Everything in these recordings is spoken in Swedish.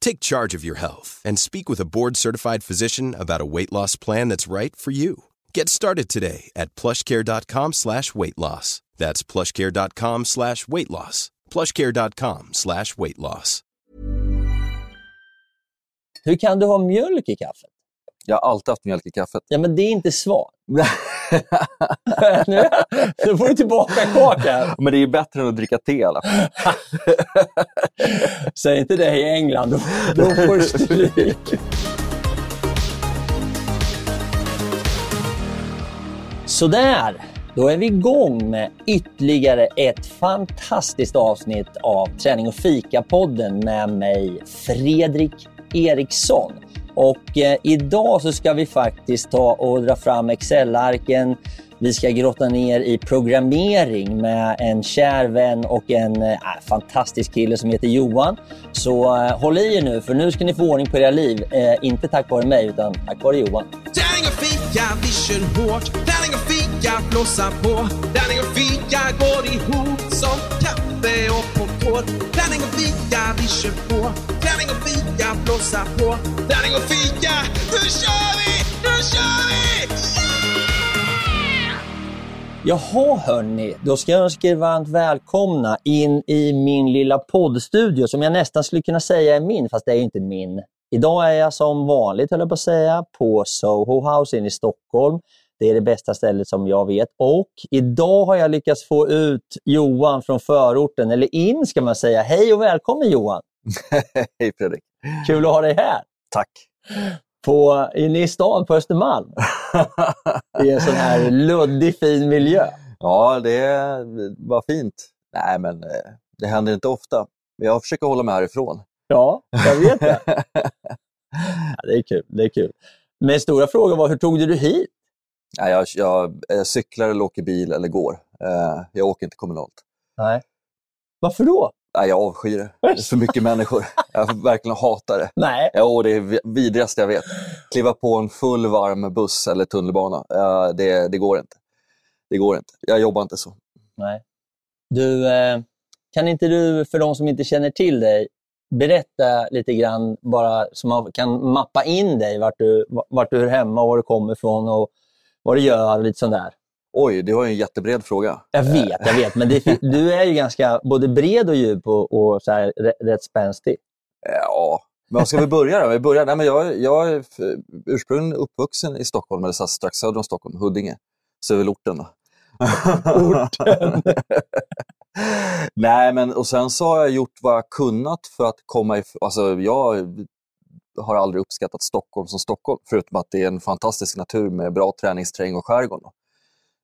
Take charge of your health and speak with a board certified physician about a weight loss plan that's right for you. Get started today at plushcare.com slash weight loss. That's plushcare.com slash weight loss. Plushcare.com slash weight loss. Hur kan du ha mjölk i kaffet? Jag har alltid haft mjölk i kaffet. Ja, men det är inte svar. nu, nu får du tillbaka kakan. Men det är ju bättre än att dricka te i alla fall. Säg inte det i England, då, då får du stryk. Sådär, då är vi igång med ytterligare ett fantastiskt avsnitt av Träning och fika-podden med mig Fredrik Eriksson. Och eh, idag så ska vi faktiskt ta och dra fram Excel-arken. Vi ska grotta ner i programmering med en kär vän och en eh, äh, fantastisk kille som heter Johan. Så äh, håll i er nu, för nu ska ni få ordning på era liv. Äh, inte tack vare mig, utan tack vare Johan. Tärning och fika, vi kör hårt. Tärning och fika, blåsa på. Tärning och fika går ihop som kaffe och popcorn. Tärning och fika, vi kör på. Tärning och fika, blåsa på. Tärning och fika, nu kör vi! Nu kör vi! Jaha hörni, då ska jag önska er varmt välkomna in i min lilla poddstudio som jag nästan skulle kunna säga är min, fast det är inte min. Idag är jag som vanligt, höll jag på att säga, på Soho House inne i Stockholm. Det är det bästa stället som jag vet. Och idag har jag lyckats få ut Johan från förorten, eller in ska man säga. Hej och välkommen Johan! Hej Fredrik! Kul att ha dig här! Tack! På, inne i stan på Östermalm. I en sån här luddig fin miljö. Ja, det var fint. Nej, men eh, det händer inte ofta. Jag försöker hålla mig härifrån. Ja, jag vet det. ja, det är kul. Det är kul. Men stora frågan var, hur tog du dig hit? Nej, jag, jag, jag cyklar eller åker bil eller går. Eh, jag åker inte kommunalt. Nej. Varför då? Nej, jag avskyr det. Det är för mycket människor. Jag verkligen hatar det. Nej. Ja, det är vidrigaste jag vet. Kliva på en full varm buss eller tunnelbana. Det, det går inte. Det går inte. Jag jobbar inte så. Nej. Du, eh, kan inte du, för de som inte känner till dig, berätta lite grann bara så man kan mappa in dig, vart du, vart du är hemma var du kommer ifrån och vad du gör och lite sånt där. Oj, det var en jättebred fråga. Jag vet, jag vet. Men det, du är ju ganska både bred och djup och, och så här, rätt spänstig. Ja, men ska vi börja då? Vi börjar, nej, men jag, jag är ursprungligen uppvuxen i Stockholm, eller strax söder om Stockholm, Huddinge. Söderorten. Orten. nej, men och sen så har jag gjort vad jag kunnat för att komma ifrån... Alltså, jag har aldrig uppskattat Stockholm som Stockholm, förutom att det är en fantastisk natur med bra träningsterräng och skärgård.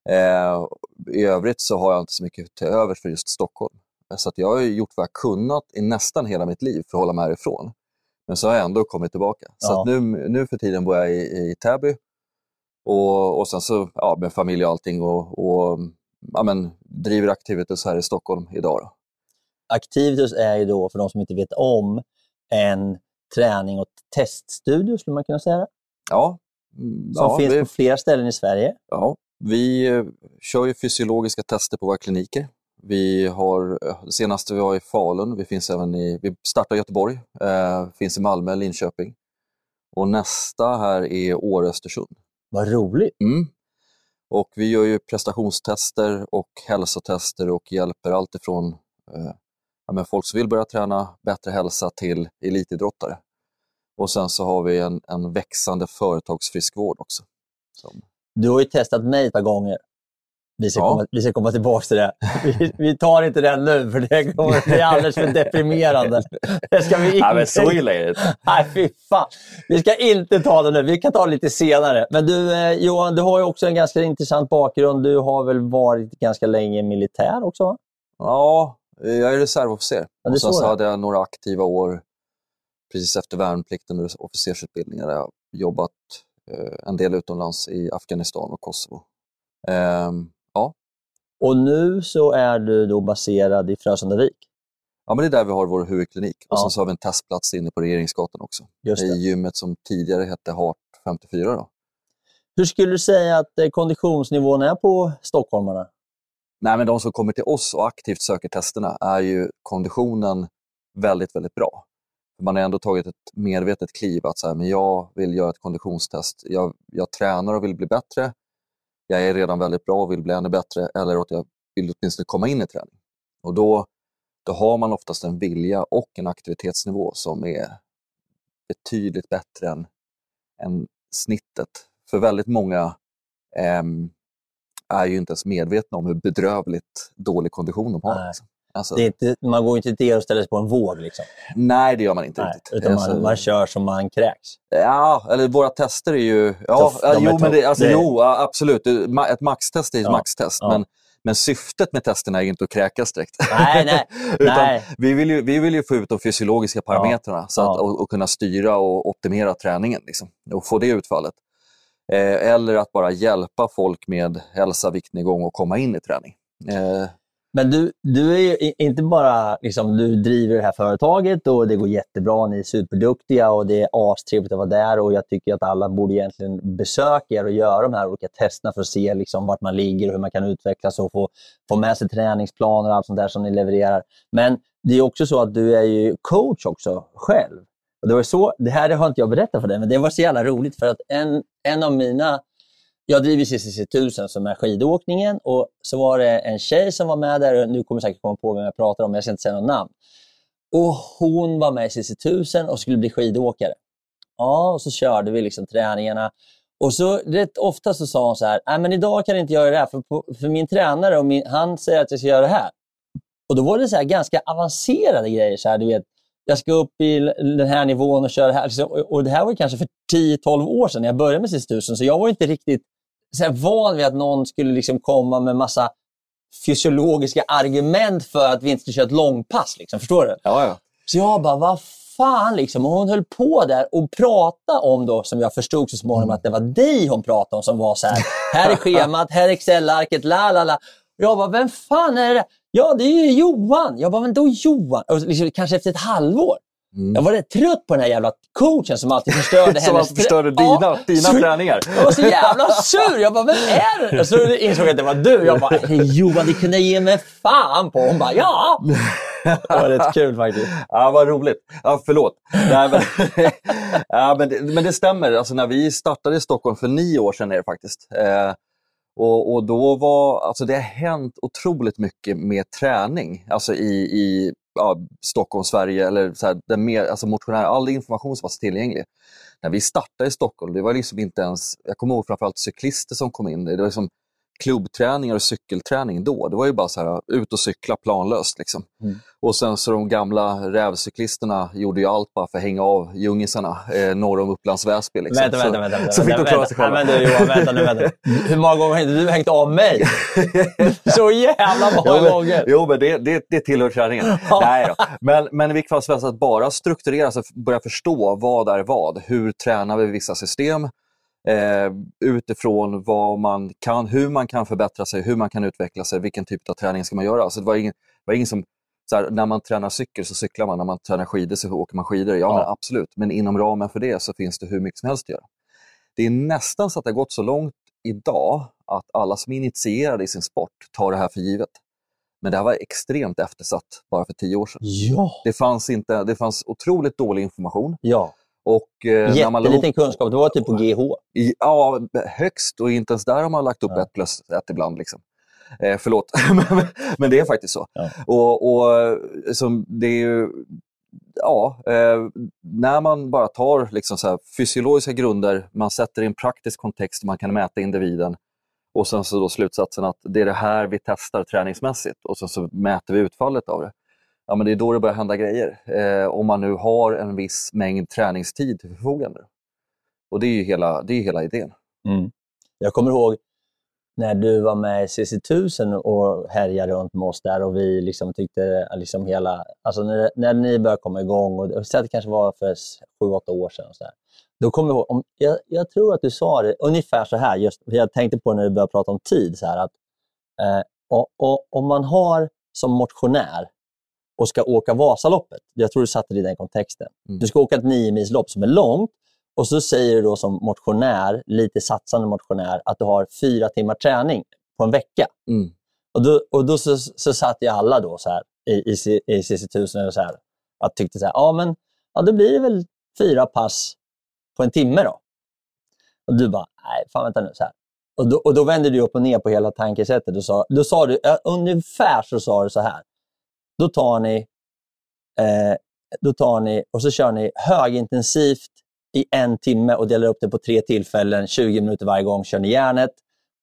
Eh, I övrigt så har jag inte så mycket till övers för just Stockholm. Så att jag har gjort vad jag kunnat i nästan hela mitt liv för att hålla mig härifrån. Men så har jag ändå kommit tillbaka. Så Ja. att nu, nu för tiden bor jag i, i Täby och, och sen så ja, med familj och allting och, och ja, men, driver Activitus här i Stockholm idag. Då. Activitus är ju då, för de som inte vet om, en träning och teststudio, skulle man kunna säga. Ja, mm, Som ja, finns vi, på flera ställen i Sverige. ja, vi eh, kör ju fysiologiska tester på våra kliniker. Vi har, eh, senaste vi har i Falun, vi, finns även i, vi startar i Göteborg, eh, finns i Malmö, Linköping. Och nästa här är Åre-Östersund. Vad roligt. Mm. Och vi gör ju prestationstester och hälsotester och hjälper allt ifrån eh, ja, men folk som vill börja träna bättre hälsa till elitidrottare. Och sen så har vi en, en växande företagsfriskvård också. Som, Du har ju testat mig ett par gånger. Vi ska, Ja. komma, vi ska komma tillbaka till det. Vi, vi tar inte den nu, för det kommer bli alldeles för deprimerande. Det ska vi inte... illa är det. Nej, fy fan. Vi ska inte ta det nu. Vi kan ta det lite senare. Men du, eh, Johan, du har ju också en ganska intressant bakgrund. Du har väl varit ganska länge militär också? Ja, jag är reservofficer. Ja, det och sen så hade jag några aktiva år precis efter värnplikten och officersutbildningen där jag jobbat en del utomlands i Afghanistan och Kosovo. Ehm, ja, Och nu så är du då baserad i Frösundavik. Ja, men det är där vi har vår huvudklinik. Och Ja. sen så har vi en testplats inne på Regeringsgatan också. I gymmet som tidigare hette Heart 54. Då. Hur skulle du säga att eh, konditionsnivån är på stockholmarna? Nej, men de som kommer till oss och aktivt söker testerna är ju konditionen väldigt, väldigt bra. Man har ändå tagit ett medvetet kliv att så här, men jag vill göra ett konditionstest. Jag, jag tränar och vill bli bättre. Jag är redan väldigt bra och vill bli ännu bättre. Eller att jag vill åtminstone komma in i träning. Och då, då har man oftast en vilja och en aktivitetsnivå som är betydligt bättre än, än snittet. För väldigt många ehm, är ju inte ens medvetna om hur bedrövligt dålig kondition de har. Nej. Alltså, inte, man går inte till och ställer sig på en våg. Liksom. Nej, det gör man inte Nej, riktigt. utan Alltså, man, man kör som man kräks. Ja, eller våra tester är ju... Ja, ja, de är jo, men det, alltså, Det- jo, ja, absolut. Ett maxtest är ett Ja, maxtest. ja. Men, men syftet med testerna är ju inte att kräkas direkt. Nej, nej, Utan nej. Vi, vill ju, vi vill ju få ut de fysiologiska parametrarna så att, Ja. och, och kunna styra och optimera träningen liksom, och få det utfallet. Eh, eller att bara hjälpa folk med hälsa, viktnedgång och komma in i träning. Eh, men du, du är ju inte bara, liksom, du driver det här företaget och det går jättebra, ni är superduktiga och det är astrevligt att vara där och jag tycker att alla borde egentligen besöka er och göra de här olika testerna för att se liksom, vart man ligger och hur man kan utvecklas och få, få med sig träningsplaner och allt sånt där som ni levererar. Men det är också så att du är ju coach också själv. Och det, var så, det här har inte jag berättat för dig, men det var så jävla roligt för att en, en av mina jag driver CCC 1000 som är skidåkningen och så var det en tjej som var med där, och nu kommer jag säkert komma på vem jag pratar om, men jag ska inte säga något namn. Och hon var med i CCC 1000 och skulle bli skidåkare. Ja, och så körde vi liksom träningarna. Och så rätt ofta så sa hon så här, nej men idag kan jag inte göra det här för, för min tränare och min, han säger att jag ska göra det här. Och då var det så här ganska avancerade grejer. Så här, du vet, jag ska upp i den här nivån och köra det här. Liksom, och det här var kanske för 10-12 år sedan när jag började med CCC 1000, så jag var inte riktigt så här van vid att någon skulle liksom komma med massa fysiologiska argument för att vi inte skulle köra ett långpass. Liksom, förstår du? ja, ja. Så jag bara, vad fan liksom. Och hon höll på där och pratade om då, som jag förstod så småningom, att det var dig hon pratade om som var så här, här är schemat, här är Excel-arket, la la la. Jag bara, vem fan är det? Ja, det är ju Johan. Jag bara, men då Johan. Och liksom, kanske efter ett halvår. Mm. Jag var rätt trött på den här jävla coachen som alltid förstörde Som hennes... att förstörde dina, Ja, dina så- träningar. jag var så jävla sur. Jag bara, vem är det? Så insåg jag att det var du. Jag bara, "Hej, Johan, det kunde jag ge mig fan på. Hon bara, ja. Det var rätt kul faktiskt. Ja, vad roligt. Ja, förlåt. Nej, men, ja, men, det, men det stämmer. Alltså, när vi startade i Stockholm för nio år sedan är det faktiskt. Eh, Och, och då var, alltså det har hänt otroligt mycket med träning, alltså i, i ja, Stockholm, Sverige, eller så här, den mer, alltså motionär, all information som var tillgänglig. När vi startade i Stockholm, det var liksom inte ens, jag kommer ihåg framförallt cyklister som kom in, det var liksom klubbträningar och cykelträning då. Det var ju bara så här, ut och cykla planlöst. Liksom. Mm. Och sen så de gamla rävcyklisterna gjorde ju allt bara för att hänga av djungisarna eh, norr om Upplands Väsby. Liksom. Vänta, vänta, vänta. vänta, så fick de klara sig själva. Vänta nu. Vänta. Hur många gånger har inte du hängt av mig? så jävla många jo, men, gånger. Jo, men det, det, det tillhör träningen. Nej då. Men, men i vilket fall som helst, att bara strukturera sig, börja förstå vad är vad. Hur tränar vi vissa system? Eh, utifrån vad man kan, hur man kan förbättra sig, hur man kan utveckla sig, vilken typ av träning ska man göra. Så det var ingen, det var ingen som, här, när man tränar cykel så cyklar man, när man tränar skidor så åker man skidor. Ja, ja. Men absolut, men inom ramen för det så finns det hur mycket som helst att göra. Det är nästan så att det har gått så långt idag att alla som är initierade i sin sport tar det här för givet. Men det här var extremt eftersatt bara för tio år sedan. Ja. Det, fanns inte, det fanns otroligt dålig information. Ja. Och, eh, Jätteliten kunskap, det var typ på GH? I, ja, högst och inte ens där har man lagt upp ja. ett plus ett ibland. Liksom. Eh, förlåt, men det är faktiskt så. Ja. Och, och som det är ju, ja, eh, när man bara tar liksom så fysiologiska grunder, man sätter i en praktisk kontext, man kan mäta individen och sen så då slutsatsen att det är det här vi testar träningsmässigt och sen så mäter vi utfallet av det ja, men det är då det börjar hända grejer. Eh, om man nu har en viss mängd träningstid till förfogande. Och det är ju hela, det är hela idén. Mm. Jag kommer ihåg när du var med i CC1000 och härjade runt med oss där och vi liksom tyckte liksom hela, alltså när, när ni började komma igång, och det kanske var för sju, åtta år sedan, och så där, då kommer jag ihåg, om, jag, jag, tror att du sa det ungefär så här, just, jag tänkte på när du började prata om tid, så här, att eh, och, och, om man har som motionär och ska åka Vasaloppet. Jag tror du satte det i den kontexten. Mm. Du ska åka ett nio milslopp som är långt och så säger du då som motionär, lite satsande motionär, att du har fyra timmar träning på en vecka. Mm. Och då, och då så, så satt ju alla då så här, i, i, i CC1000 och så här, att tyckte så här, ja men ja, då blir det väl fyra pass på en timme då. Och du bara, nej, fan vänta nu. Så här. Och, då, och då vände du upp och ner på hela tankesättet. Och sa, då sa du, ungefär så sa du så här. Då tar ni, eh, då tar ni och så kör ni högintensivt i en timme och delar upp det på tre tillfällen. 20 minuter varje gång kör ni järnet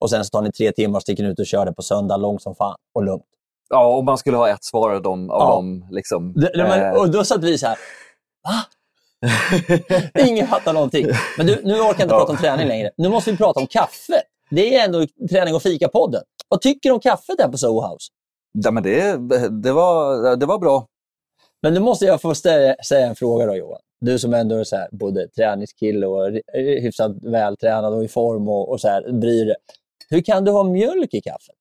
och sen så tar ni tre timmar och sticker ut och kör det på söndag långt som fan och lugnt. Ja, om man skulle ha ett svar av dem. Av ja. dem liksom, det, men, och då satt vi så här, va? Ingen fattar någonting. Men du, nu orkar jag inte ja. prata om träning längre. Nu måste vi prata om kaffe. Det är ändå träning och fika-podden. Vad tycker du om kaffet här på Soho House? Ja, men det, det, var, det var bra. Men nu måste jag få ställa, säga en fråga då Johan. Du som ändå är så här, både träningskille och hyfsat vältränad och i form och, och så här, bryr dig. Hur kan du ha mjölk i kaffet?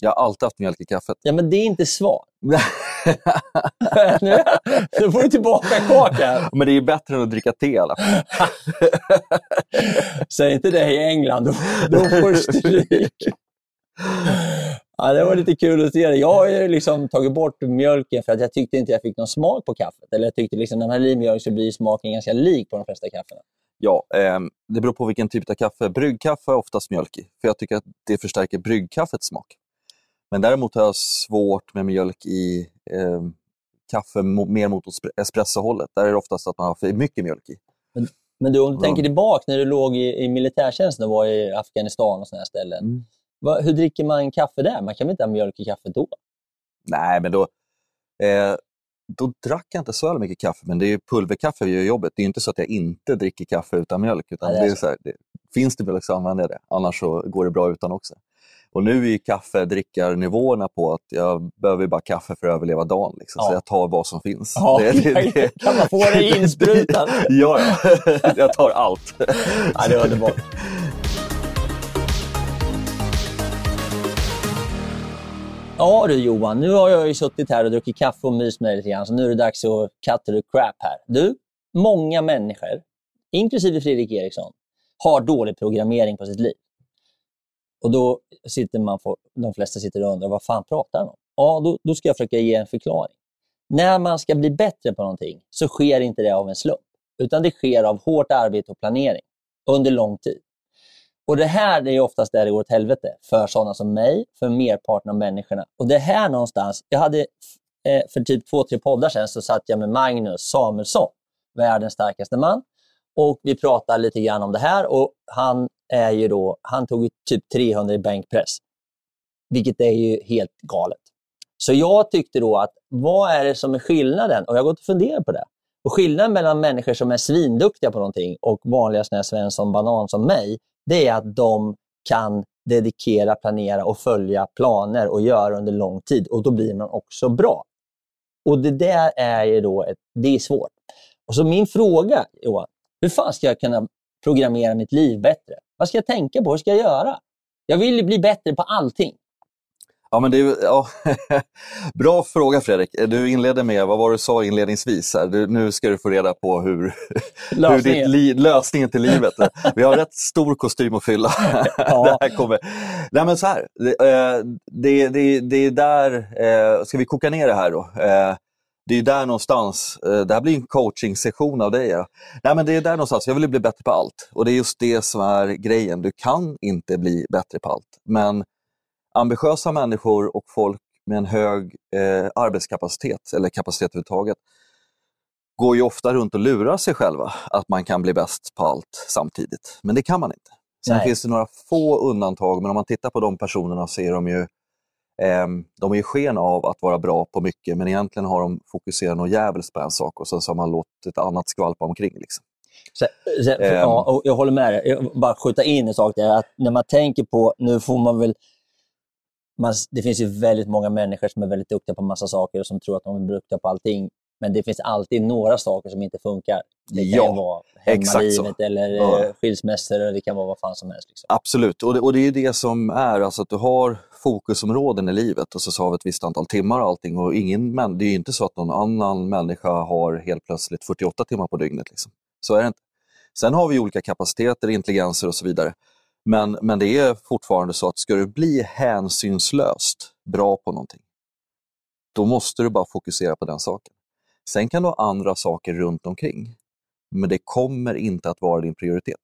Jag har alltid haft mjölk i kaffet. Ja, men det är inte svar. nu, nu får du tillbaka kaka. Men det är bättre än att dricka te i alla fall. Säg inte det i England, då, då får du stryk. Ja, det var lite kul att se det. Jag har liksom tagit bort mjölken för att jag tyckte inte jag fick någon smak på kaffet. Eller jag tyckte liksom när man häller i mjölk så blir smaken ganska lik på de flesta kaffena. Ja, eh, det beror på vilken typ av kaffe. Bryggkaffe är oftast mjölk i, för jag tycker att det förstärker bryggkaffets smak. Men däremot har jag svårt med mjölk i eh, kaffe mer mot espressohållet. Där är det oftast att man har för mycket mjölk i. Men, men du, om du tänker tillbaka när du låg i, i militärtjänsten och var i Afghanistan och sådana ställen. Mm. Va, hur dricker man kaffe där? Man kan väl inte ha mjölk i kaffet då? Nej, men då, eh, då drack jag inte så mycket kaffe, men det är pulverkaffe vi gör jobbet. Det är inte så att jag inte dricker kaffe utan mjölk. Utan ja, det är så. här, det, finns det mjölk så använder jag det, annars så går det bra utan också. Och nu är kaffedrickarnivåerna på att jag behöver bara kaffe för att överleva dagen. Liksom. Ja. Så jag tar vad som finns. Ja, det, det, det. Kan man få det insprutat? ja, ja, jag tar allt. ja, det är underbart. Ja du Johan, nu har jag ju suttit här och druckit kaffe och mys med dig lite grann, så nu är det dags att cut the crap här. Du, många människor, inklusive Fredrik Eriksson, har dålig programmering på sitt liv. Och då sitter man, de flesta sitter och undrar, vad fan pratar han om? Ja, då, då ska jag försöka ge en förklaring. När man ska bli bättre på någonting så sker inte det av en slump, utan det sker av hårt arbete och planering under lång tid. Och det här det är oftast där det går åt helvete för sådana som mig, för merparten av människorna. Och det här någonstans, jag hade eh, för typ två, tre poddar sedan så satt jag med Magnus Samuelsson, världens starkaste man. Och vi pratade lite grann om det här och han är ju då, han tog typ 300 i bänkpress. Vilket är ju helt galet. Så jag tyckte då att vad är det som är skillnaden? Och jag har gått och funderat på det. Och Skillnaden mellan människor som är svinduktiga på någonting och vanliga såna Svensson Banan som mig, det är att de kan dedikera, planera och följa planer och göra under lång tid. Och Då blir man också bra. Och Det där är ju då ett, det är svårt. Och så Min fråga, Johan, hur fan ska jag kunna programmera mitt liv bättre? Vad ska jag tänka på? Hur ska jag göra? Jag vill bli bättre på allting. Ja, men det är, ja. Bra fråga Fredrik. Du inledde med, vad var det du sa inledningsvis? Här? Du, nu ska du få reda på hur, lösningen. hur ditt li, lösningen till livet. Vi har rätt stor kostym att fylla. Ja. det här kommer. Nej, men så här, det, eh, det, det, är där, eh, ska vi koka ner det här då? Eh, det är där någonstans, det här blir en coaching-session av dig. Ja. Nej, men det är där någonstans, jag vill bli bättre på allt. Och det är just det som är grejen. Du kan inte bli bättre på allt. Men ambitiösa människor och folk med en hög eh, arbetskapacitet, eller kapacitet överhuvudtaget, går ju ofta runt och lurar sig själva att man kan bli bäst på allt samtidigt. Men det kan man inte. Sen Nej. finns det några få undantag, men om man tittar på de personerna så är de ju eh, de är ju sken av att vara bra på mycket, men egentligen har de fokuserat något jävligt på en sak och sen så har man låtit ett annat skvalpa omkring. Liksom. Så, så, ja, jag håller med dig. Jag bara skjuta in en sak där. Att när man tänker på, nu får man väl man, det finns ju väldigt många människor som är väldigt duktiga på massa saker och som tror att de är duktiga på allting. Men det finns alltid några saker som inte funkar. Det kan ja, vara hemmalivet eller ja. Eh, skilsmässor eller det kan vara vad fan som helst. Liksom. Absolut, och det, och det är det som är, alltså att du har fokusområden i livet och så har vi ett visst antal timmar och allting. Och ingen, men det är inte så att någon annan människa har helt plötsligt 48 timmar på dygnet. Liksom. Så är det inte. Sen har vi olika kapaciteter, intelligenser och så vidare. Men, men det är fortfarande så att ska du bli hänsynslöst bra på någonting, då måste du bara fokusera på den saken. Sen kan du ha andra saker runt omkring, men det kommer inte att vara din prioritet.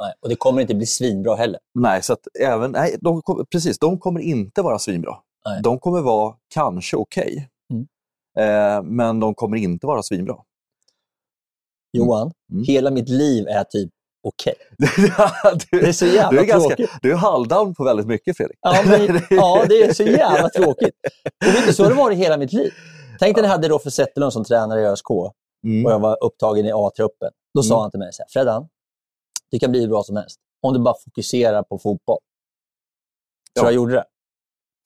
Nej, och det kommer inte bli svinbra heller. Nej, så även, nej de, precis, de kommer inte vara svinbra. Nej. De kommer vara kanske okej, okay, mm. eh, men de kommer inte vara svinbra. Johan, mm. hela mitt liv är typ okej. Okay. det är så jävla du är ganska, tråkigt. Du är halvdan på väldigt mycket, Fredrik. Ja, men, ja, det är så jävla tråkigt. Och vet du, så har det varit hela mitt liv. Tänk när jag hade Roffe Zetterlund som tränare i ÖSK mm. och jag var upptagen i A-truppen. Då mm. sa han till mig så här, Freddan, du kan bli hur bra som helst om du bara fokuserar på fotboll. Tror ja. jag gjorde det?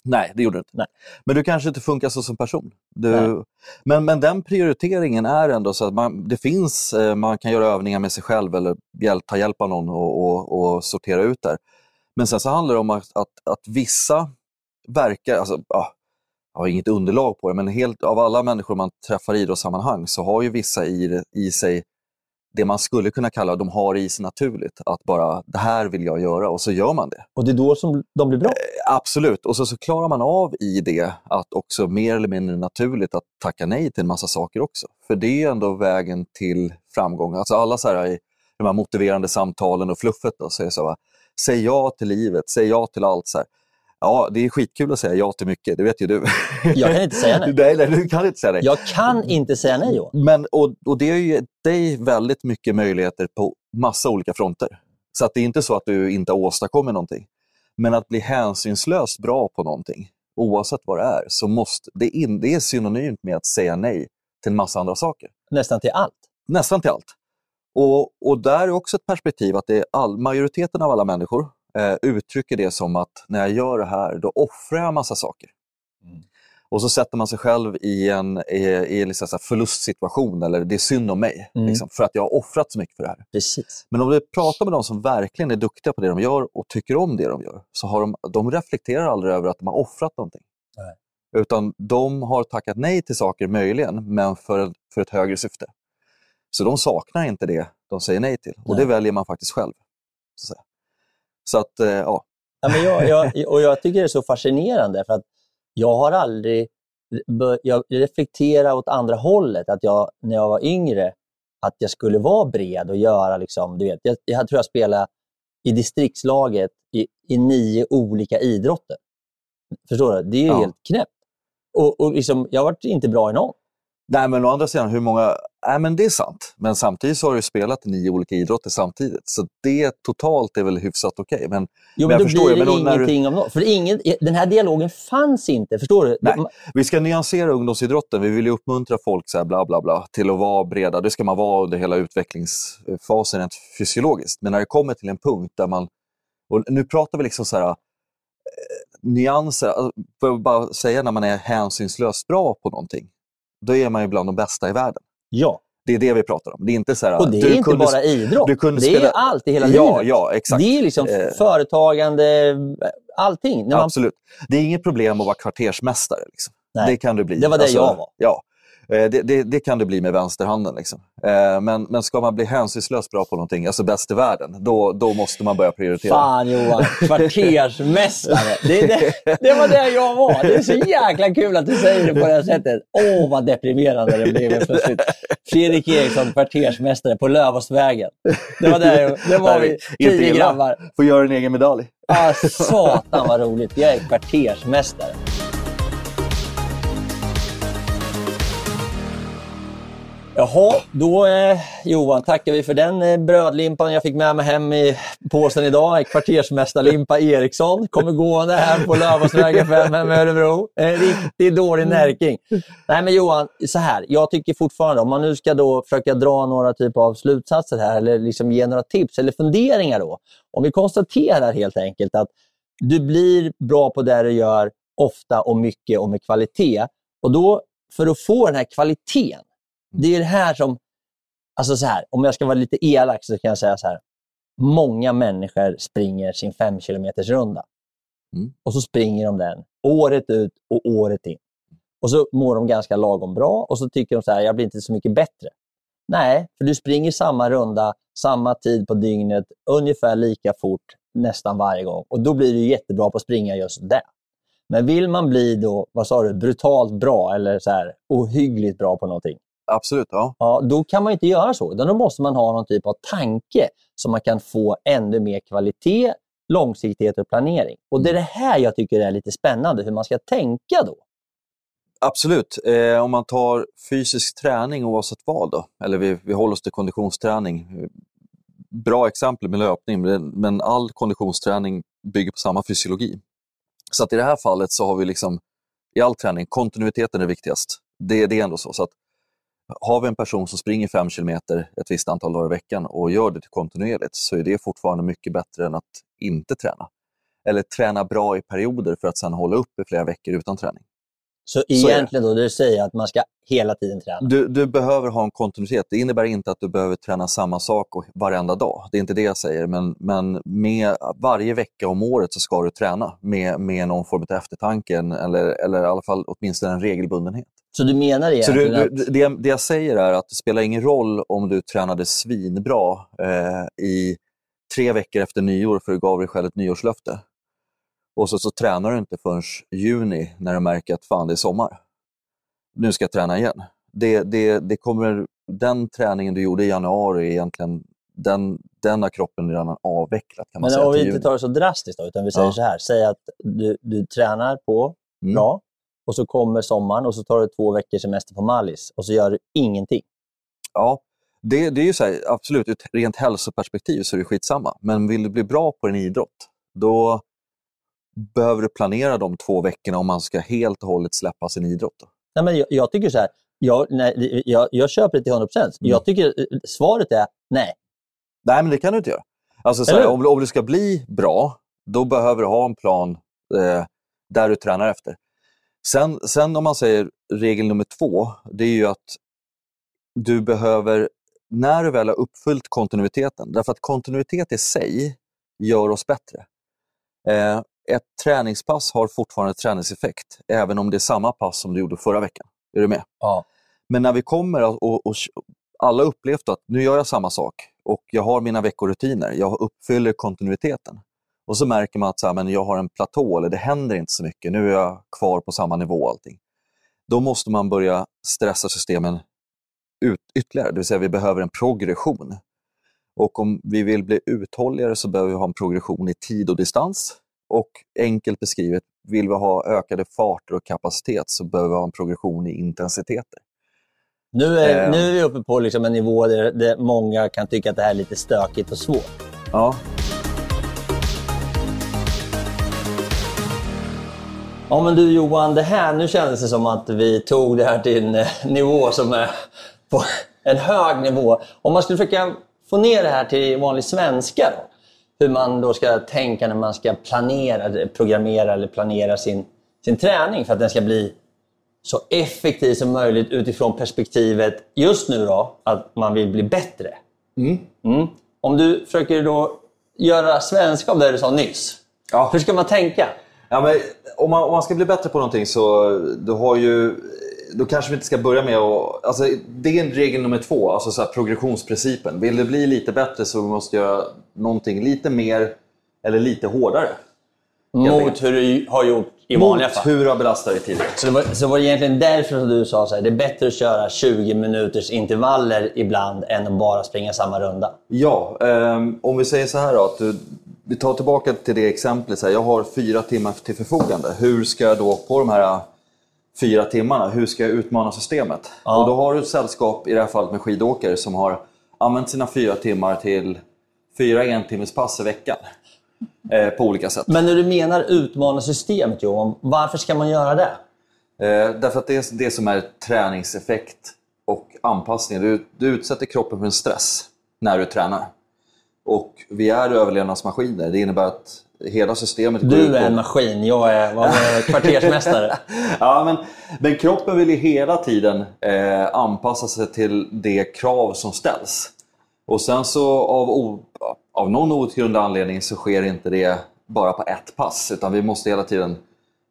Nej, det gjorde du inte. Nej. Men du kanske inte funkar så som person. Du, men, men den prioriteringen är ändå så att man, det finns, eh, man kan göra övningar med sig själv eller hjälp, ta hjälp av någon och, och, och sortera ut där. Men sen så handlar det om att, att, att vissa verkar, alltså, ja, jag har inget underlag på det, men helt, av alla människor man träffar i idrottssammanhang så har ju vissa i, i sig det man skulle kunna kalla, de har i sig naturligt, att bara det här vill jag göra och så gör man det. Och det är då som de blir bra? Eh, absolut, och så, så klarar man av i det att också mer eller mindre naturligt att tacka nej till en massa saker också. För det är ändå vägen till framgång. Alltså alla så här i de här motiverande samtalen och fluffet, då, så är så här, säg ja till livet, säg ja till allt. Så här. Ja, det är skitkul att säga ja till mycket, det vet ju du. Jag kan inte säga nej. nej, nej du kan inte säga nej. Jag kan inte säga nej, Johan. Men, och, och det ger dig väldigt mycket möjligheter på massa olika fronter. Så att det är inte så att du inte åstadkommer någonting. Men att bli hänsynslöst bra på någonting, oavsett vad det är, så måste, det, in, det är synonymt med att säga nej till en massa andra saker. Nästan till allt? Nästan till allt. Och, och där är också ett perspektiv att det är all, majoriteten av alla människor eh, uttrycker det som att när jag gör det här, då offrar jag en massa saker. Mm. Och så sätter man sig själv i en, i, i liksom så förlustsituation, eller det är synd om mig, mm. liksom, för att jag har offrat så mycket för det här. Precis. Men om du pratar med de som verkligen är duktiga på det de gör och tycker om det de gör, så har de, de reflekterar aldrig över att de har offrat någonting. Nej. Utan de har tackat nej till saker, möjligen, men för, för ett högre syfte. Så de saknar inte det de säger nej till. Och nej. det väljer man faktiskt själv. Så så att, eh, ja. ja men jag, jag, och jag tycker det är så fascinerande, för att jag har aldrig... Jag reflekterar åt andra hållet, att jag när jag var yngre, att jag skulle vara bred och göra... Liksom, du vet, jag, jag tror jag spelade i distriktslaget i, i nio olika idrotter. Förstår du? Det är ju Ja. helt knäppt. Och, och liksom, jag varit inte bra i någon. Nej, men å andra sidan, hur många... Nej, men det är sant. Men samtidigt så har du spelat nio olika idrotter samtidigt. Så det totalt är väl hyfsat okej. Men Jo, Men men jag då förstår blir det men då när du- ingenting om något. För ingen, den här dialogen fanns inte. Förstår du? Nej. Vi ska nyansera ungdomsidrotten. Vi vill ju uppmuntra folk så här bla, bla, bla, till att vara breda. Det ska man vara under hela utvecklingsfasen rent fysiologiskt. Men när det kommer till en punkt där man... Och nu pratar vi liksom så här... Eh, nyanser. Alltså, Får jag bara säga, när man är hänsynslöst bra på någonting, då är man ju bland de bästa i världen. Ja, Det är det vi pratar om. Det är inte så här... och det är du inte kunde bara idrott. du kunde det är spela- ju allt i hela ja, livet. Ja, exakt. Det är liksom Eh. företagande, allting. Man, Absolut. Det är inget problem att vara kvartersmästare. Liksom. Det kan du bli. Det var det jag var. Ja, det, det, det kan du bli med vänsterhanden. Liksom. Eh, Men, men ska man bli hänsynslöst bra på någonting, alltså bäst i världen, då, då måste man börja prioritera. Fan Johan, kvartersmästare. Det, det, det var det jag var. Det är så jäkla kul att du säger det på det här sättet. Åh, vad deprimerande det blev plötsligt. Fredrik Eriksson, kvartersmästare på Lövåsvägen. Det var, där, det var vi, tio grabbar. Får göra en egen medalj. Ah, satan vad roligt. Jag är kvartersmästare. Jaha, då eh, Johan tackar vi för den eh, brödlimpan jag fick med mig hem i påsen idag. Kvartersmästarlimpa Eriksson kommer gående här på Lövåsvägen 5 hem i Örebro. En riktigt dålig närking. Nej men Johan, så här. Jag tycker fortfarande, om man nu ska då försöka dra några typer av slutsatser här eller liksom ge några tips eller funderingar då. Om vi konstaterar helt enkelt att du blir bra på det du gör ofta och mycket och med kvalitet. Och då, för att få den här kvaliteten, det är det här som... Alltså så här, om jag ska vara lite elak så kan jag säga så här. Många människor springer sin fem kilometers runda. Mm. Och så springer de den året ut och året in. Och så mår de ganska lagom bra och så tycker de så här, jag blir inte så mycket bättre. Nej, för du springer samma runda, samma tid på dygnet, ungefär lika fort nästan varje gång. Och då blir du jättebra på att springa just det. Men vill man bli då, vad sa du, brutalt bra eller så här, ohyggligt bra på någonting, Absolut, ja. ja, då kan man inte göra så. Utan då måste man ha någon typ av tanke så man kan få ännu mer kvalitet, långsiktighet och planering. Och Det är det här jag tycker är lite spännande, hur man ska tänka då. Absolut. Eh, om man tar fysisk träning oavsett vad, då, eller vi, vi håller oss till konditionsträning. Bra exempel med löpning, men, men all konditionsträning bygger på samma fysiologi. Så att i det här fallet så har vi liksom, i all träning, kontinuiteten är viktigast. Det, det är ändå så. så att har vi en person som springer fem kilometer ett visst antal dagar i veckan och gör det kontinuerligt så är det fortfarande mycket bättre än att inte träna. Eller träna bra i perioder för att sen hålla upp i flera veckor utan träning. Så det. egentligen då, det säger att man ska hela tiden träna. Du, du behöver ha en kontinuitet. Det innebär inte att du behöver träna samma sak och- varenda dag. Det är inte det jag säger. Men, men med varje vecka om året så ska du träna med, med någon form av eftertanke eller, eller i alla fall åtminstone en regelbundenhet. Så du menar Så du, egentligen du, det, det jag säger är att det spelar ingen roll om du tränade svinbra eh, i tre veckor efter nyår för du gav dig själv ett nyårslöfte. Och så, så tränar du inte förrän juni när du märker att fan det är sommar. Nu ska jag träna igen. Det, det, det kommer, den träningen du gjorde i januari, egentligen, den, den har kroppen redan avvecklat. Kan man Men säga, om vi inte tar det så drastiskt, då, utan vi säger Ja. så här. Säg att du, du tränar på Mm. bra och så kommer sommaren och så tar du två veckors semester på Mallis och så gör du ingenting. Ja, det, det är ju så här, absolut, ur ett rent hälsoperspektiv så är det skitsamma. Men vill du bli bra på en idrott, då behöver du planera de två veckorna om man ska helt och hållet släppa sin idrott. Då. Nej, men jag, jag tycker så här. Jag, nej, jag, jag köper det till 100 procent. Mm. Jag tycker eh, svaret är nej. Nej, men det kan du inte göra. Alltså, så här, om, om du ska bli bra, då behöver du ha en plan eh, där du tränar efter. Sen, sen om man säger regel nummer två, det är ju att du behöver, när du väl har uppfyllt kontinuiteten, därför att kontinuitet i sig gör oss bättre. Eh, ett träningspass har fortfarande träningseffekt, även om det är samma pass som du gjorde förra veckan. Är du med? Ja. Men när vi kommer och, och, och alla upplevt att nu gör jag samma sak och jag har mina veckorutiner, jag uppfyller kontinuiteten. Och så märker man att så här, men jag har en platå, eller det händer inte så mycket, nu är jag kvar på samma nivå och allting. Då måste man börja stressa systemen ut ytterligare, det vill säga vi behöver en progression. Och om vi vill bli uthålligare så behöver vi ha en progression i tid och distans. Och enkelt beskrivet, vill vi ha ökade farter och kapacitet så behöver vi ha en progression i intensiteter. Nu är, eh. nu är vi uppe på liksom en nivå där, där många kan tycka att det här är lite stökigt och svårt. Ja. Ja men du Johan, det här, nu kändes det som att vi tog det här till en eh, nivå som är på en hög nivå. Om man skulle försöka få ner det här till vanlig svenska då? Hur man då ska tänka när man ska planera, programmera eller planera sin, sin träning för att den ska bli så effektiv som möjligt utifrån perspektivet just nu då, att man vill bli bättre. Mm. Mm. Om du försöker då göra svenska av det du sa nyss. Ja. Hur ska man tänka? Ja, men om, man, om man ska bli bättre på någonting så du har ju då kanske vi inte ska börja med att... Alltså, det är regel nummer två, alltså så progressionsprincipen. Vill det bli lite bättre så måste du göra någonting lite mer eller lite hårdare. Mot hur du har gjort i vanliga fall? Mot hur har belastat dig tidigare. Så det, var, så var det egentligen därför som du sa att det är bättre att köra 20 minuters intervaller ibland än att bara springa samma runda? Ja, um, om vi säger så här då. Att du, vi tar tillbaka till det exemplet. Så här, jag har fyra timmar till förfogande. Hur ska jag då på de här fyra timmarna, hur ska jag utmana systemet? Ja. Och då har du ett sällskap, i det här fallet med skidåkare, som har använt sina fyra timmar till fyra entimmespass i veckan. Eh, på olika sätt. Men när du menar utmana systemet Johan, varför ska man göra det? Eh, därför att det är det som är träningseffekt och anpassning. Du, du utsätter kroppen för en stress när du tränar. Och vi är överlevnadsmaskiner. Det innebär att hela systemet Du är en maskin, jag är, vad är kvartersmästare. ja, men, men kroppen vill ju hela tiden eh, anpassa sig till det krav som ställs. Och sen så av, av någon outgrundlig anledning så sker inte det bara på ett pass, utan vi måste hela tiden,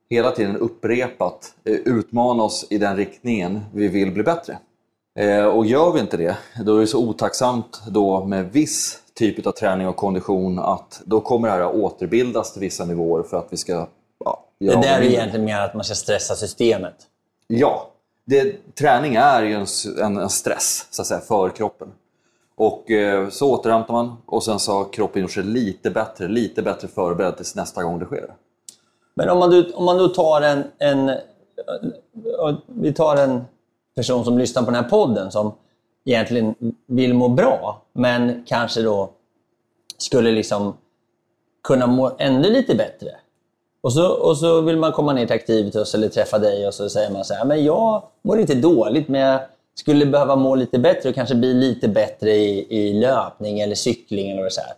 hela tiden upprepat eh, utmana oss i den riktningen vi vill bli bättre. Eh, och gör vi inte det, då är det så otacksamt då med viss typ av träning och kondition att då kommer det här att återbildas till vissa nivåer för att vi ska ja, Det där är egentligen mer att man ska stressa systemet? Ja. Det, träning är ju en, en, en, stress så att säga, för kroppen. Och eh, så återhämtar man och sen så har kroppen gjort sig lite bättre, lite bättre förberedd tills nästa gång det sker. Men om man, om man då tar en, en... Vi tar en person som lyssnar på den här podden som egentligen vill må bra, men kanske då skulle liksom kunna må ännu lite bättre. Och så, och så vill man komma ner till Activitus eller träffa dig och så säger man så här, men jag mår inte dåligt men jag skulle behöva må lite bättre och kanske bli lite bättre i, i löpning eller cykling eller så här.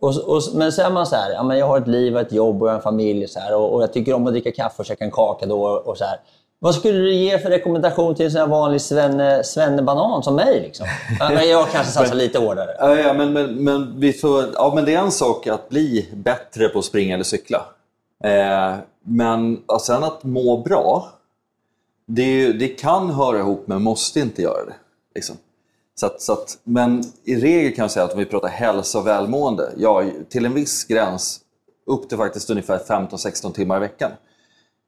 Och, och, men så är man så här, ja, men jag har ett liv och ett jobb och en familj och, så här, och, och jag tycker om att dricka kaffe och käka en kaka då och så här. Vad skulle du ge för rekommendation till en vanlig svenne, svennebanan som mig? Liksom? Jag kanske satsar lite hårdare. Ja, men, men, men, vi får, ja, men det är en sak att bli bättre på att springa eller cykla. Eh, men och sen att må bra, det, det, kan höra ihop men måste inte göra det. Liksom. Så att, så att, men i regel kan jag säga att om vi pratar hälsa och välmående, ja, till en viss gräns, upp till faktiskt ungefär 15-16 timmar i veckan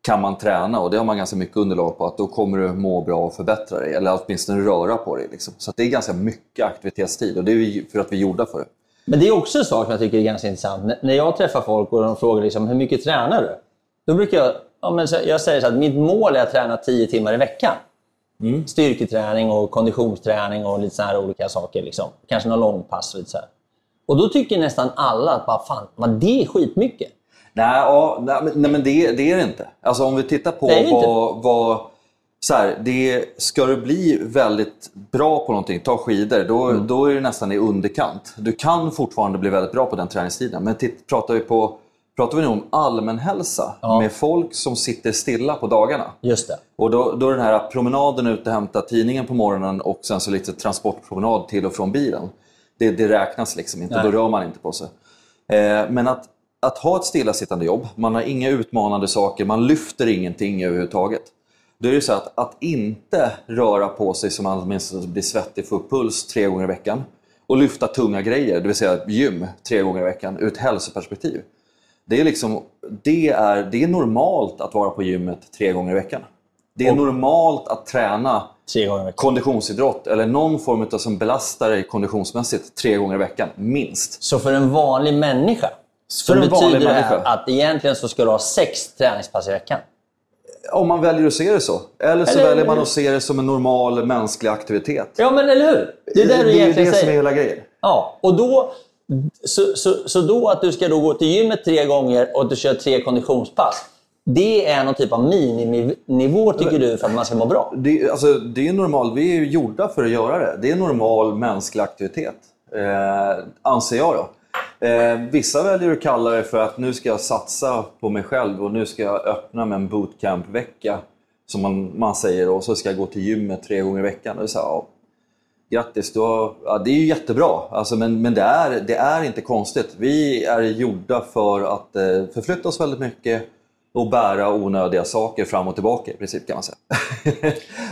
kan man träna och det har man ganska mycket underlag på att då kommer du må bra och förbättra dig eller åtminstone röra på dig. Liksom. Så det är ganska mycket aktivitetstid och det är för att vi är gjorda för det. Men det är också en sak som jag tycker är ganska intressant. när jag träffar folk och de frågar liksom, hur mycket tränar du? Då brukar jag, ja, men jag säger så att mitt mål är att träna 10 timmar i veckan. Mm. Styrketräning och konditionsträning och lite såna olika saker. Liksom. Kanske någon långpass och lite så här. Och då tycker nästan alla att bara, fan, vad det är skitmycket. Nej, ja, nej, men det, det, är det inte. Alltså om vi tittar på vad, vad så här, det, ska du bli väldigt bra på någonting, ta skidor, då, mm. då är det nästan i underkant. Du kan fortfarande bli väldigt bra på den träningstiden. Men titt, pratar vi på pratar vi nu om allmänhälsa ja. med folk som sitter stilla på dagarna. Just det. Och då, då den här promenaden ut och hämta tidningen på morgonen och sen så lite transportpromenad till och från bilen. Det, det räknas liksom inte, Nej. då rör man inte på sig. Eh, men att att ha ett stillasittande jobb, man har inga utmanande saker, man lyfter ingenting överhuvudtaget. Då är det så att, att inte röra på sig så man åtminstone blir svettig, får upp puls tre gånger i veckan och lyfta tunga grejer, det vill säga gym tre gånger i veckan ur ett hälsoperspektiv. Det är, liksom, det, är, det är normalt att vara på gymmet tre gånger i veckan. Det är och... normalt att träna. Konditionsidrott eller någon form av som belastar dig konditionsmässigt tre gånger i veckan, minst. Så för en vanlig människa så betyder det människa. att egentligen så ska du ha sex träningspass i veckan? Om man väljer att se det så. Eller så Eller- väljer man att se det som en normal mänsklig aktivitet. Ja, men eller hur? Det är det det är det som är hela grejen. Ja, och då... Så, så, så då att du ska då gå till gymmet tre gånger och att du kör tre konditionspass. Det är någon typ av miniminivå tycker du för att man ska må bra? Det, alltså, det är normal, vi är ju gjorda för att göra det. Det är normal mänsklig aktivitet, eh, anser jag. Då. Eh, vissa väljer att kalla det för att nu ska jag satsa på mig själv och nu ska jag öppna med en bootcamp-vecka, som man, man säger, och så ska jag gå till gymmet tre gånger i veckan. Och så här, ja, grattis, har, ja, det är ju jättebra, alltså, men, men det, är, det är inte konstigt. Vi är gjorda för att eh, förflytta oss väldigt mycket och bära onödiga saker fram och tillbaka i princip kan man säga.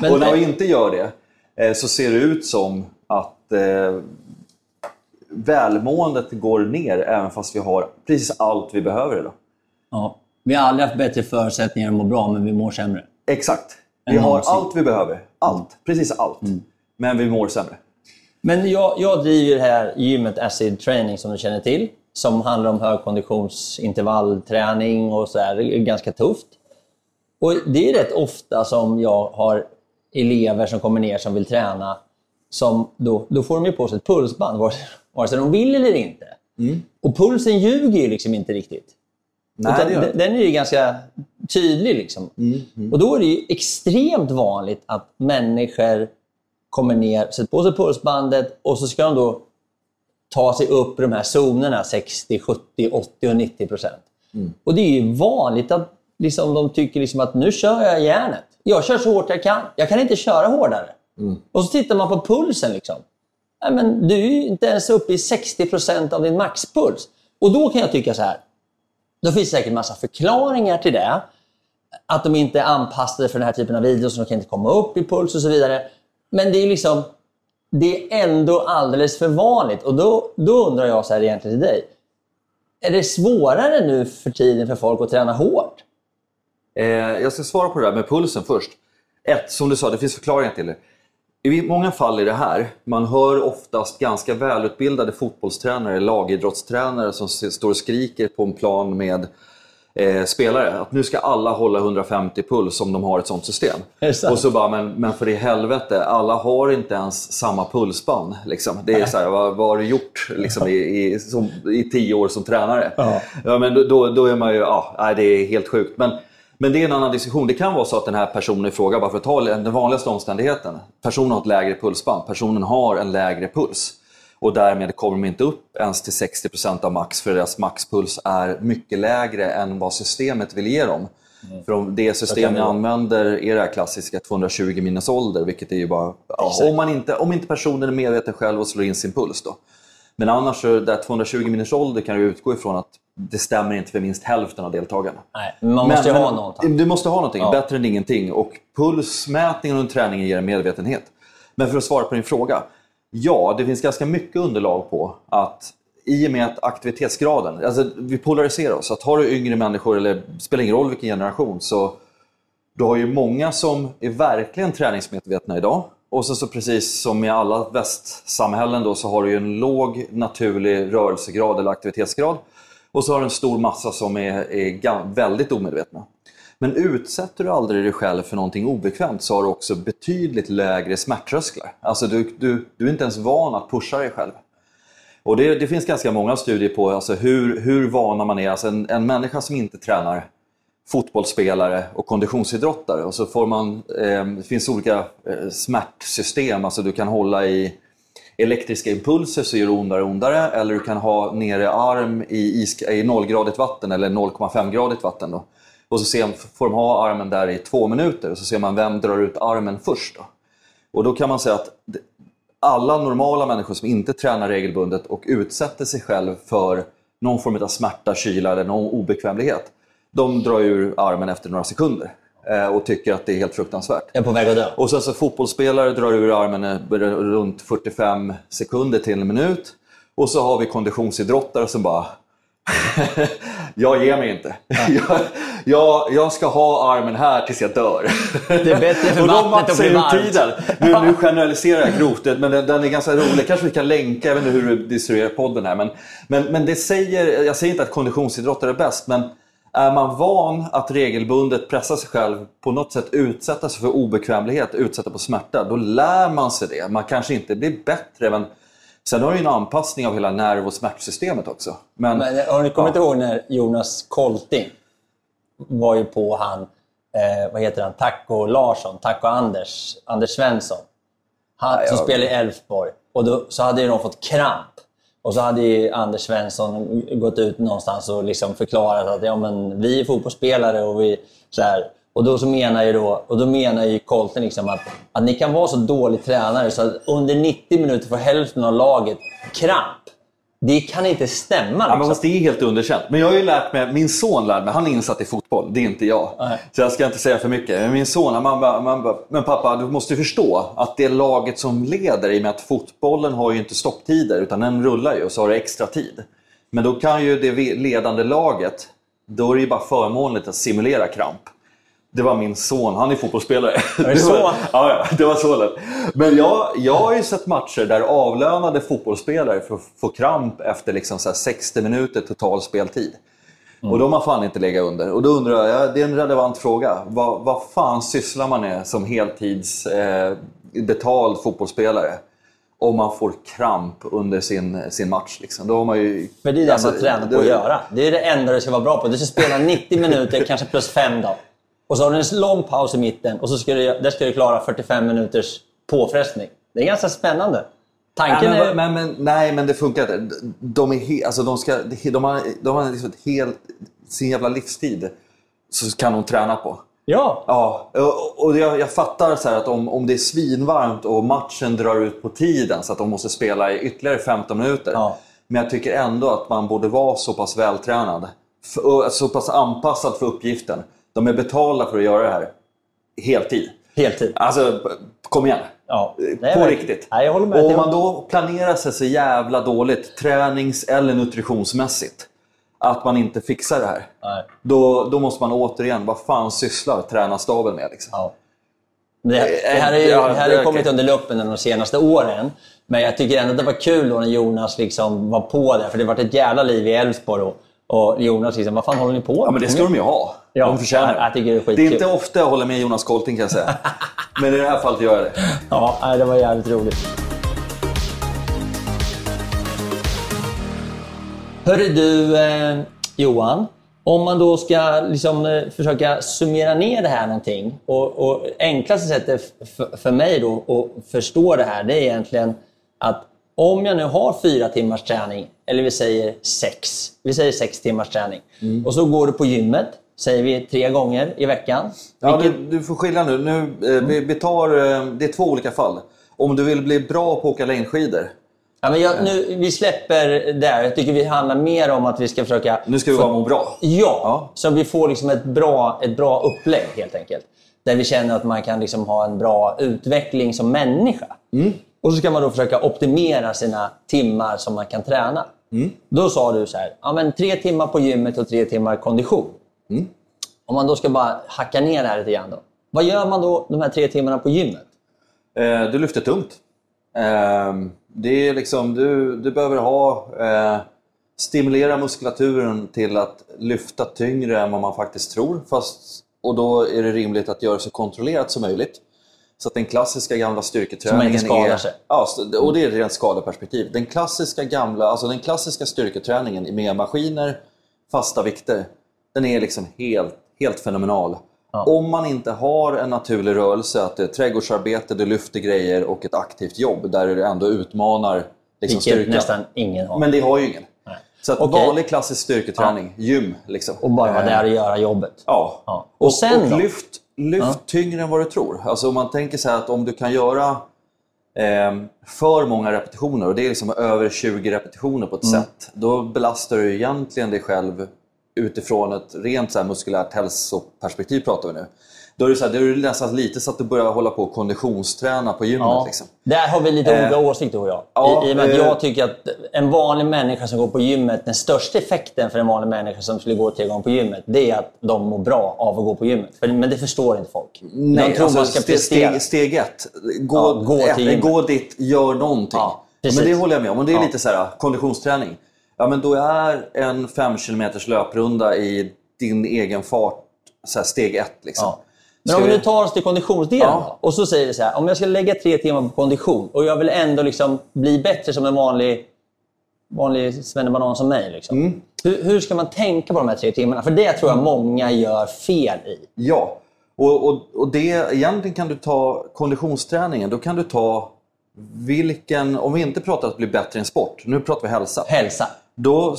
Och när vi inte gör det eh, så ser det ut som att eh, välmåendet går ner även fast vi har precis allt vi behöver idag. Ja. Vi har aldrig haft bättre förutsättningar att må bra, men vi mår sämre. Exakt. Vi har någonsin. allt vi behöver. Allt. Precis allt. Men vi mår sämre. Men jag, jag driver det här gymmet Acid Training som du känner till. Som handlar om högkonditionsintervallträning och så här. Det är ganska tufft. Och det är rätt ofta som jag har elever som kommer ner som vill träna. Som då, då får de ju på sig ett pulsband, vare sig- vare sig de vill eller inte. Och pulsen ljuger ju liksom inte riktigt. Nej, Utan den, den är ju ganska tydlig. Liksom. Och då är det ju extremt vanligt att människor kommer ner, sätter på sig pulsbandet och så ska de då ta sig upp i de här zonerna 60, 70, 80 och 90 procent. Och det är ju vanligt att liksom, de tycker liksom att nu kör jag järnet. Jag kör så hårt jag kan. Jag kan inte köra hårdare. Och så tittar man på pulsen. Liksom. Nej, men du är ju inte ens uppe i 60 procent av din maxpuls. Och då kan jag tycka så här. Då finns det säkert massa förklaringar till det. Att de inte är anpassade för den här typen av videos, så de kan inte komma upp i puls och så vidare. Men det är liksom det är ändå alldeles för vanligt. Och då, då undrar jag så här egentligen till dig. Är det svårare nu för tiden för folk att träna hårt? Eh, jag ska svara på det där med pulsen först. Ett, som du sa, det finns förklaringar till det. I många fall är det här, man hör oftast ganska välutbildade fotbollstränare, lagidrottstränare som står och skriker på en plan med eh, spelare. Att nu ska alla hålla 150 puls om de har ett sånt system. Och så bara, men, men för i helvete, alla har inte ens samma pulsband. Liksom. Det är så här, vad, vad har du gjort liksom, i, i, som, i tio år som tränare? Ja. Ja, men då- då, är man ju, ja, det är helt sjukt. Men, men det är en annan diskussion. Det kan vara så att den här personen i fråga, bara för att ta den vanligaste omständigheten. Personen har ett lägre pulsband, personen har en lägre puls. Och därmed kommer de inte upp ens till 60% av max, för deras maxpuls är mycket lägre än vad systemet vill ge dem. För om det system ni använder är det här klassiska 220 minus ålder, vilket är ju bara... Ja, om, man inte, om inte personen är medveten själv och slår in sin puls då. Men annars, så där 220 minus ålder kan du utgå ifrån att det stämmer inte för minst hälften av deltagarna. Nej, men man måste ju ha någonting. Du måste ha någonting, Ja. bättre än ingenting. Och pulsmätningen under träningen ger en medvetenhet. Men för att svara på din fråga. Ja, det finns ganska mycket underlag på att i och med att aktivitetsgraden, alltså vi polariserar oss. Att har du yngre människor, eller spelar ingen roll vilken generation, så du har ju många som är verkligen träningsmedvetna idag. Och så, så precis som i alla västsamhällen då, så har du ju en låg naturlig rörelsegrad eller aktivitetsgrad. Och så har du en stor massa som är, är väldigt omedvetna. Men utsätter du aldrig dig själv för någonting obekvämt så har du också betydligt lägre smärttrösklar. Alltså du, du, du är inte ens van att pusha dig själv. Och det, det finns ganska många studier på alltså hur, hur vana man är. Alltså en, en människa som inte tränar fotbollsspelare och konditionsidrottare. Och så får man, eh, det finns olika eh, smärtsystem. Alltså du kan hålla i elektriska impulser så gör det ondare och ondare. Eller du kan ha nere arm i, is, i nollgradigt vatten eller 0,5-gradigt vatten. Då. Och så ser, får de ha armen där i två minuter och så ser man vem drar ut armen först. Då. Och då kan man säga att alla normala människor som inte tränar regelbundet och utsätter sig själv för någon form av smärta, kyla eller någon obekvämlighet. De drar ur armen efter några sekunder eh, och tycker att det är helt fruktansvärt. Jag är på väg att dö. Och sen så fotbollsspelare drar ur armen eh, runt 45 sekunder till en minut. Och så har vi konditionsidrottare som bara jag ger mig inte. Jag, jag, jag ska ha armen här tills jag dör. Det är bättre för vattnet att bli varmt. tiden. Nu, nu generaliserar jag grovt, men den, den är ganska rolig. Kanske vi kan länka, jag vet inte hur du distribuerar podden här. Men, men, men det säger, jag säger inte att konditionsidrottare är bäst, men är man van att regelbundet pressa sig själv, på något sätt utsätta sig för obekvämlighet, utsätta på smärta, då lär man sig det. Man kanske inte blir bättre, men sen har du ju en anpassning av hela nerv och smärtsystemet också. Men, Men har ni kommit ihåg när Jonas Kolting var ju på han, eh, vad heter han, Taco Larsson, Taco Anders, Anders Svensson. Han, Ja, som jag- spelar i Elfsborg. Och då, så hade ju de fått kramp. Och så hade ju Anders Svensson gått ut någonstans och liksom förklarat att ja, men vi är fotbollsspelare och vi... Så här. Och då så menar ju då, och då menar ju Colton liksom att, att ni kan vara så dålig tränare så att under 90 minuter får hälften av laget kramp. Det kan inte stämma. Ja, men Liksom. fast det är helt underkänt. Men jag har ju lärt mig, min son lärde mig, han är insatt i fotboll, det är inte jag. Nej. Så jag ska inte säga för mycket. Men min son, man bara, man bara, men pappa du måste förstå att det är laget som leder i och med att fotbollen har ju inte stopptider utan den rullar ju och så har det extra tid. Men då kan ju det ledande laget, då är det ju bara förmånligt att simulera kramp. Det var min son, han är fotbollsspelare. det så? var, ja, det var så lätt. Men jag, jag har ju sett matcher där avlönade fotbollsspelare får, får kramp efter liksom så här 60 minuter total speltid. Och de har fan inte legat under. Och då undrar jag, ja, det är en relevant fråga. Vad, vad fan sysslar man med som heltids eh, betald fotbollsspelare? Om man får kramp under sin, sin match. Liksom. Då har man ju, För det är det alltså, man tränar på det- att göra. Det är det enda du ska vara bra på. Du ska spela 90 minuter, kanske plus 5 då. Och så har du en lång paus i mitten och så ska du, där ska du klara 45 minuters påfrestning. Det är ganska spännande. Tanken Nej, är... men, men, men, nej, men det funkar inte. De, är he, alltså, de, ska, de har, de har liksom ett helt, sin jävla livstid så kan de träna på. Ja, Ja, och- jag, jag fattar så att om, om det är svinvarmt och matchen drar ut på tiden så att de måste spela i ytterligare 15 minuter. Ja. Men jag tycker ändå att man borde vara så pass vältränad. För, så pass anpassad för uppgiften. De är betalda för att göra det här. Heltid. heltid. Alltså, kom igen. Ja. På Nej, men- riktigt. Nej, jag håller med. Och om man då planerar sig så jävla dåligt, tränings eller nutritionsmässigt, att man inte fixar det här. Nej. Då, då måste man återigen, vad fan sysslar tränarstaben med? Liksom? Ja. Det, det här Ja, det här har är kommit under luppen de senaste åren. Men jag tycker ändå att det var kul då när Jonas liksom var på det. För det varit ett jävla liv i Elfsborg. Och, Jonas liksom, vad fan håller ni på med? Ja, men det ska de ju ha. Ja, de förtjänar jag tycker det är det är inte ofta jag håller med Jonas Kolting kan jag säga. men i det här fallet gör jag det. Ja, det var jävligt roligt. Hörru du, eh, Johan. Om man då ska liksom, eh, försöka summera ner det här någonting. Och, och enklaste sättet för mig då att förstå det här, det är egentligen att om jag nu har fyra timmars träning, eller vi säger sex, vi säger sex timmars träning. Mm. Och så går du på gymmet, säger vi tre gånger i veckan. Ja, Vilket- du, du får skilja nu. nu eh, vi, vi tar, eh, det är två olika fall. Om du vill bli bra på att åka längdskidor, Ja, men jag, nu, vi släpper där. Jag tycker vi handlar mer om att vi ska försöka... nu ska vi få- bara må bra. Ja, Ja. så vi får liksom ett, bra, ett bra upplägg helt enkelt. Där vi känner att man kan liksom ha en bra utveckling som människa. Mm. Och så ska man då försöka optimera sina timmar som man kan träna. Mm. Då sa du så här, ja, men tre timmar på gymmet och tre timmar kondition. Mm. Om man då ska bara hacka ner det här lite grann. Då. Vad gör man då de här tre timmarna på gymmet? Eh, du lyfter tungt. Eh, det är liksom, du, du behöver ha, eh, stimulera muskulaturen till att lyfta tyngre än vad man faktiskt tror. Fast, och då är det rimligt att göra så kontrollerat som möjligt. Så att den klassiska gamla styrketräningen man inte skadar sig. Ja, och det är ett rent skadeperspektiv. Den klassiska, gamla, alltså den klassiska styrketräningen med maskiner, fasta vikter, den är liksom helt, helt fenomenal. Om man inte har en naturlig rörelse, att det är trädgårdsarbete, du lyfter grejer och ett aktivt jobb där du ändå utmanar liksom, Vilket styrkan. nästan ingen har. Men det har ju ingen. Nej. Så att Okej. vanlig klassisk styrketräning, gym. Liksom. Och bara vara där och göra jobbet. Ja. Ja. Och sen och lyft, lyft Ja. tyngre än vad du tror. Alltså om man tänker så att om du kan göra eh, för många repetitioner, och det är liksom över 20 repetitioner på ett Mm. sätt, då belastar du egentligen dig själv utifrån ett rent så här, muskulärt hälsoperspektiv pratar vi nu. Då är det, så här, det är nästan lite så att du börjar hålla på och konditionsträna på gymmet. Ja. Liksom. Där har vi lite Eh, olika åsikter du och jag. ja, I, I och med att eh, jag tycker att en vanlig människa som går på gymmet, den största effekten för en vanlig människa som skulle gå tre gånger på gymmet, det är att de mår bra av att gå på gymmet. För, men det förstår inte folk. de tror man ska alltså, steg, prestera. steg, ett. Gå, Ja, gå till ett, gymmet. gå dit, gör någonting. Ja, men det håller jag med om. Och det är lite så här, konditionsträning. Ja, men då är en 5 km löprunda i din egen fart så här, steg ett. Liksom. Men om vi nu tar oss till konditionsdelen Ja. och så säger vi så här, om jag ska lägga tre timmar på kondition och jag vill ändå liksom bli bättre som en vanlig, vanlig svennebanan som mig. Liksom. Mm. Hur, hur ska man tänka på de här tre timmarna? För det tror jag många gör fel i. Ja, och, och, och det, egentligen kan du ta konditionsträningen. Då kan du ta vilken, om vi inte pratar att bli bättre i en sport, nu pratar vi hälsa. Hälsa. Då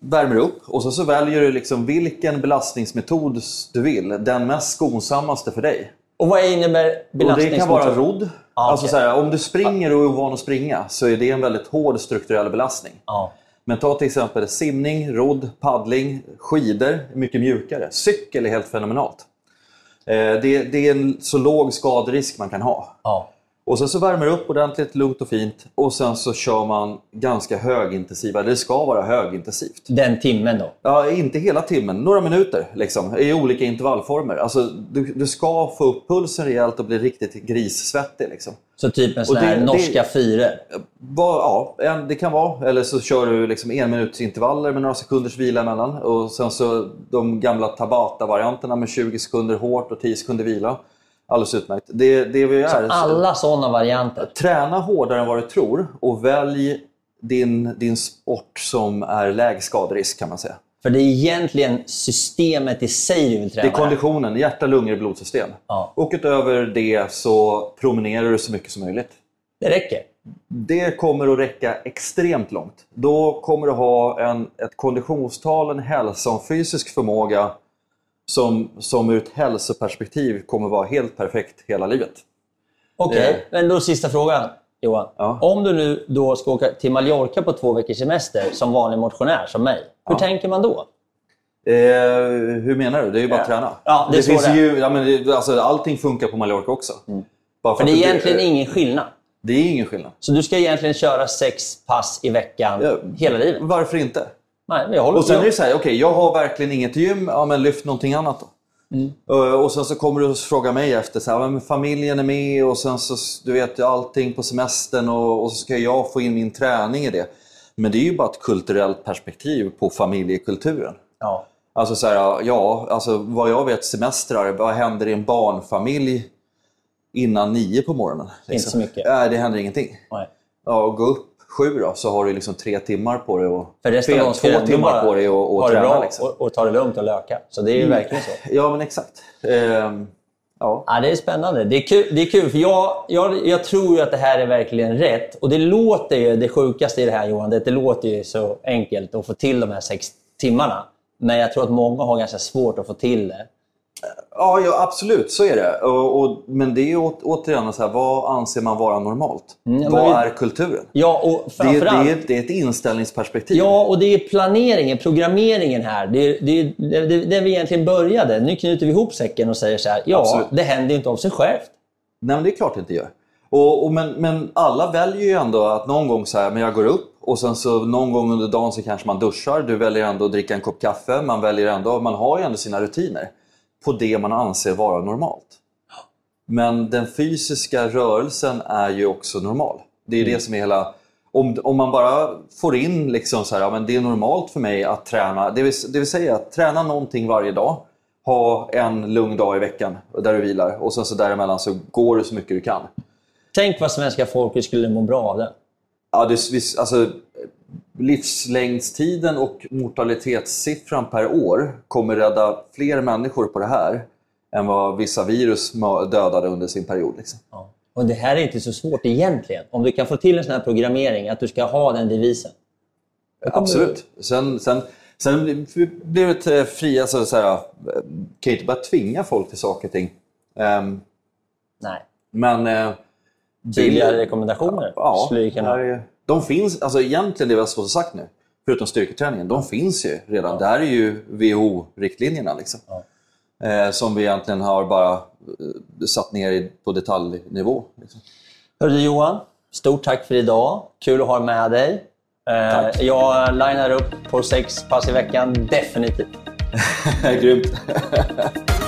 värmer du upp och så, så väljer du liksom vilken belastningsmetod du vill. Den mest skonsammaste för dig. Och vad innebär Och det belastningsmetod? kan vara rodd. Ja, alltså okej. så här, om du springer och är ovan att springa så är det en väldigt hård strukturell belastning. Ja. Men ta till exempel simning, rodd, paddling, skidor mycket mjukare. Cykel är helt fenomenalt. Eh, Det, det är en så låg skaderisk man kan ha. Ja. Och sen så värmer du upp ordentligt, lugnt och fint. Och sen så kör man ganska högintensiva, det ska vara högintensivt. Den timmen då. Ja, inte hela timmen, några minuter liksom, i olika intervallformer. Alltså, du, du ska få upp pulsen rejält och bli riktigt grissvettig. Liksom. Så typ en sån det- här det- norska fyror. Ja, det kan vara. Eller så kör du liksom en minuts intervaller med några sekunders vila emellan. Och sen så de gamla Tabata-varianterna med 20 sekunder hårt och 10 sekunder vila. Alldeles utmärkt. Det, det vi är, Alla sådana varianter. Träna hårdare än vad du tror och välj din, din sport som är lägst skaderisk kan man säga. För det är egentligen systemet i sig du vill Det träna. är konditionen, hjärta, lungor, blodsystem. Ja. Och utöver det så promenerar du så mycket som möjligt. Det räcker. Det kommer att räcka extremt långt. Då kommer du ha en, ett konditionstal, en hälsa och en fysisk förmåga som, som ur ett hälsoperspektiv kommer vara helt perfekt hela livet. Okej, Det- men då sista frågan Johan. Ja. Om du nu då ska åka till Mallorca på två veckors semester som vanlig motionär som mig. Hur Ja. tänker man då? Eh, hur menar du? Det är ju bara att träna. Ja, det så finns det ju, ja, men det, alltså, allting funkar på Mallorca också. Bara För att det är egentligen ingen skillnad. Det är ingen skillnad. Så du ska egentligen köra sex pass i veckan hela livet? Varför inte? Nej, men jag håller Och sen är det så här, okej, jag har verkligen inget gym, ja men lyft någonting annat då. Mm. Eh, Och sen så kommer du och frågar mig efter, så här, men familjen är med och sen så, du vet allting på semestern och, och så ska jag få in min träning i det. Men det är ju bara ett kulturellt perspektiv på familjekulturen. Ja. Alltså så här, ja, alltså vad jag vet semestrar, vad händer i en barnfamilj innan nio på morgonen? liksom? Inte så mycket. Nej, det händer ingenting. Nej. Ja, och gå upp sju då, så har du liksom tre timmar på dig och För resten fel, av två timmar på dig och, och träna. bra Liksom. och, och ta det lugnt och löka. Så det är ju verkligen så. Ja, men exakt. Ehm, ja. Ja, det är spännande. Det är kul, det är kul för jag, jag, jag tror ju att det här är verkligen rätt. Och det låter ju, det sjukaste i det här Johan, det, det låter ju så enkelt att få till de här sex timmarna. Men jag tror att många har ganska svårt att få till det. Ja, ja, absolut. Så är det. Och, och, men det är å, återigen så här, vad anser man vara normalt? Mm, vad är kulturen? Ja, och Det, är- det, är, det är ett inställningsperspektiv. Ja, och det är planeringen, programmeringen här. Det är, det är det, där vi egentligen började. Nu knyter vi ihop säcken och säger så här. Ja, Absolut. det händer inte av sig självt. Nej, men det är klart det inte gör. Och, och, men, men alla väljer ju ändå att någon gång så här, men jag går upp och sen så någon gång under dagen så kanske man duschar. Du väljer ändå att dricka en kopp kaffe. Man väljer ändå, man har ju ändå sina rutiner på det man anser vara normalt. Men den fysiska rörelsen är ju också normal. Det är ju det som är hela... Om, om man bara får in liksom så här, ja, men det är normalt för mig att träna. Det vill, det vill säga att träna någonting varje dag. Ha en lugn dag i veckan där du vilar och sen så däremellan så går du så mycket du kan. Tänk vad svenska folket skulle må bra av det. Ja, det, alltså, livslängdstiden och mortalitetssiffran per år kommer rädda fler människor på det här än vad vissa virus dödade under sin period. Liksom. Ja. Och det här är inte så svårt egentligen. Om du kan få till en sån här programmering, att du ska ha den devisen. Absolut. Sen, sen, sen blir det eh, fri... Alltså, så här, eh, kan ju inte bara tvinga folk till saker och ting. Ehm, Nej. men... eh, Tydliga rekommendationer Ja, skulle ju kunna... här är- de finns, alltså egentligen det vi har sagt nu. förutom styrketräningen, de finns ju redan. Ja. Där är ju WHO-riktlinjerna. Liksom. Ja. Eh, som vi egentligen har bara eh, satt ner på detaljnivå. Liksom. Hörru Johan, stort tack för idag. Kul att ha med dig. Eh, jag linar upp på sex pass i veckan, definitivt. Grymt.